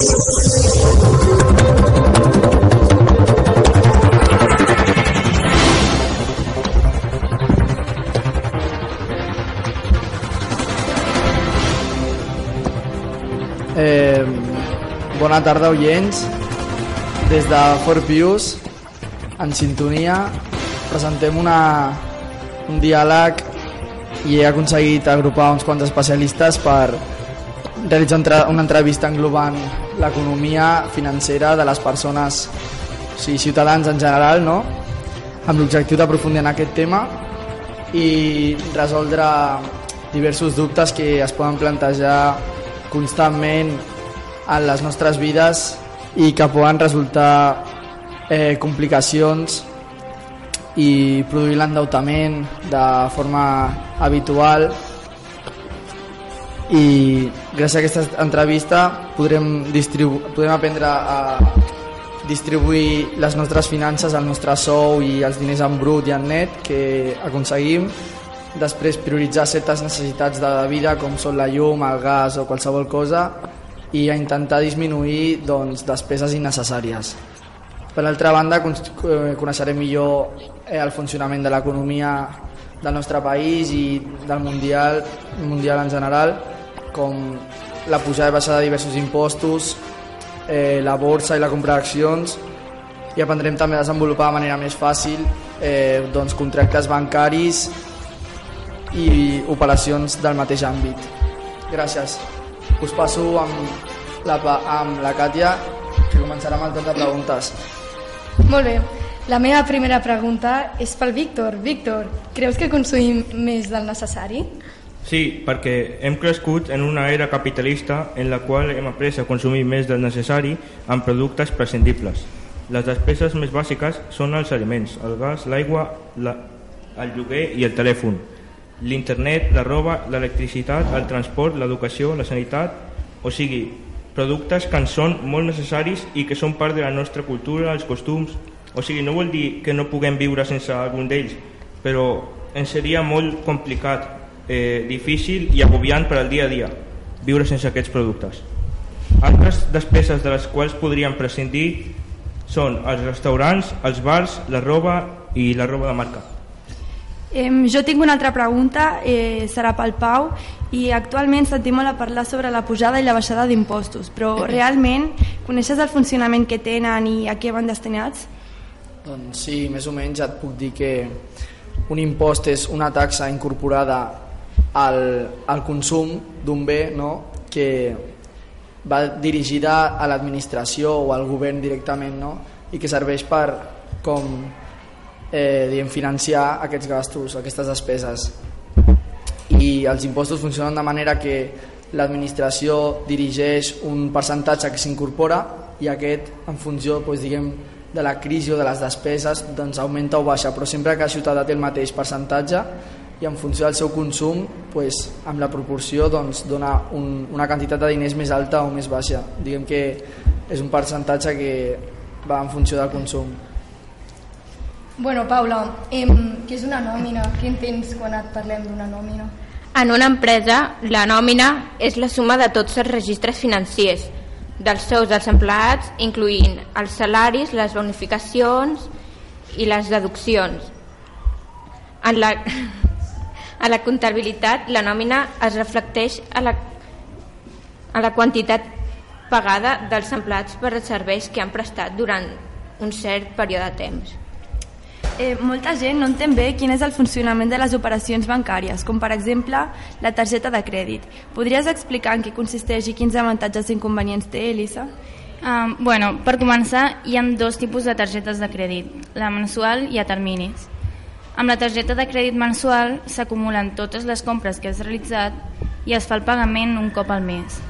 Eh, bona tarda, oients. Des de Fort Pius, en sintonia, presentem una, un diàleg i he aconseguit agrupar uns quants especialistes per realitzar una entrevista englobant l'economia financera de les persones, o sigui, ciutadans en general, no? amb l'objectiu d'aprofundir en aquest tema i resoldre diversos dubtes que es poden plantejar constantment en les nostres vides i que poden resultar eh, complicacions i produir l'endeutament de forma habitual i gràcies a aquesta entrevista podrem, podrem aprendre a distribuir les nostres finances, el nostre sou i els diners en brut i en net que aconseguim després prioritzar certes necessitats de la vida com són la llum, el gas o qualsevol cosa i a intentar disminuir doncs, despeses innecessàries. Per altra banda, eh, coneixerem millor eh, el funcionament de l'economia del nostre país i del mundial, mundial en general, com la pujada i baixada de diversos impostos, eh, la borsa i la compra d'accions, i aprendrem també a desenvolupar de manera més fàcil eh, doncs, contractes bancaris i operacions del mateix àmbit. Gràcies. Us passo amb la, amb la Càtia, que començarà amb el tot de preguntes. Molt bé. La meva primera pregunta és pel Víctor. Víctor, creus que consumim més del necessari? Sí, perquè hem crescut en una era capitalista en la qual hem après a consumir més del necessari amb productes prescindibles. Les despeses més bàsiques són els aliments, el gas, l'aigua, la, el lloguer i el telèfon l'internet, la roba, l'electricitat, el transport, l'educació, la sanitat, o sigui, productes que ens són molt necessaris i que són part de la nostra cultura, els costums, o sigui, no vol dir que no puguem viure sense algun d'ells, però ens seria molt complicat, eh, difícil i agobiant per al dia a dia viure sense aquests productes. Altres despeses de les quals podríem prescindir són els restaurants, els bars, la roba i la roba de marca. Eh, jo tinc una altra pregunta, eh, serà pel Pau, i actualment sentim molt a parlar sobre la pujada i la baixada d'impostos, però realment coneixes el funcionament que tenen i a què van destinats? Doncs sí, més o menys et puc dir que un impost és una taxa incorporada al, al consum d'un bé no? que va dirigida a l'administració o al govern directament no? i que serveix per com eh, diguem, financiar aquests gastos, aquestes despeses. I els impostos funcionen de manera que l'administració dirigeix un percentatge que s'incorpora i aquest, en funció doncs, diguem, de la crisi o de les despeses, doncs augmenta o baixa, però sempre que la ciutat té el mateix percentatge i en funció del seu consum, doncs, amb la proporció doncs, dona un, una quantitat de diners més alta o més baixa. Diguem que és un percentatge que va en funció del consum. Bueno, Paula, eh, què és una nòmina? Què entens quan et parlem d'una nòmina? En una empresa, la nòmina és la suma de tots els registres financiers, dels sous dels empleats, incluint els salaris, les bonificacions i les deduccions. En la, a la comptabilitat, la nòmina es reflecteix a la, a la quantitat pagada dels empleats per als serveis que han prestat durant un cert període de temps. Eh, molta gent no entén bé quin és el funcionament de les operacions bancàries, com per exemple la targeta de crèdit. Podries explicar en què consisteix i quins avantatges i inconvenients té, Elisa? Um, bueno, per començar, hi ha dos tipus de targetes de crèdit, la mensual i a terminis. Amb la targeta de crèdit mensual s'acumulen totes les compres que has realitzat i es fa el pagament un cop al mes.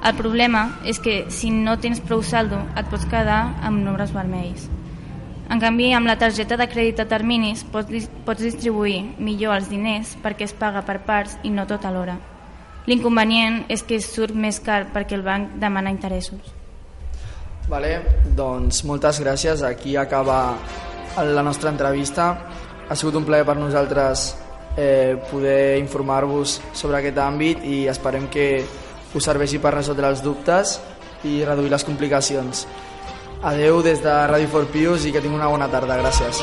El problema és que si no tens prou saldo et pots quedar amb números vermells. En canvi, amb la targeta de crèdit a terminis pots, pots distribuir millor els diners perquè es paga per parts i no tot alhora. L'inconvenient és que surt més car perquè el banc demana interessos. Vale, doncs moltes gràcies. Aquí acaba la nostra entrevista. Ha sigut un plaer per nosaltres eh, poder informar-vos sobre aquest àmbit i esperem que us serveixi per resoldre els dubtes i reduir les complicacions. Adeu des de Radio for Pius i que tinguin una bona tarda. Gràcies.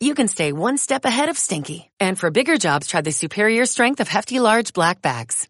you can stay one step ahead of stinky. And for bigger jobs, try the superior strength of Hefty Large Black Bags.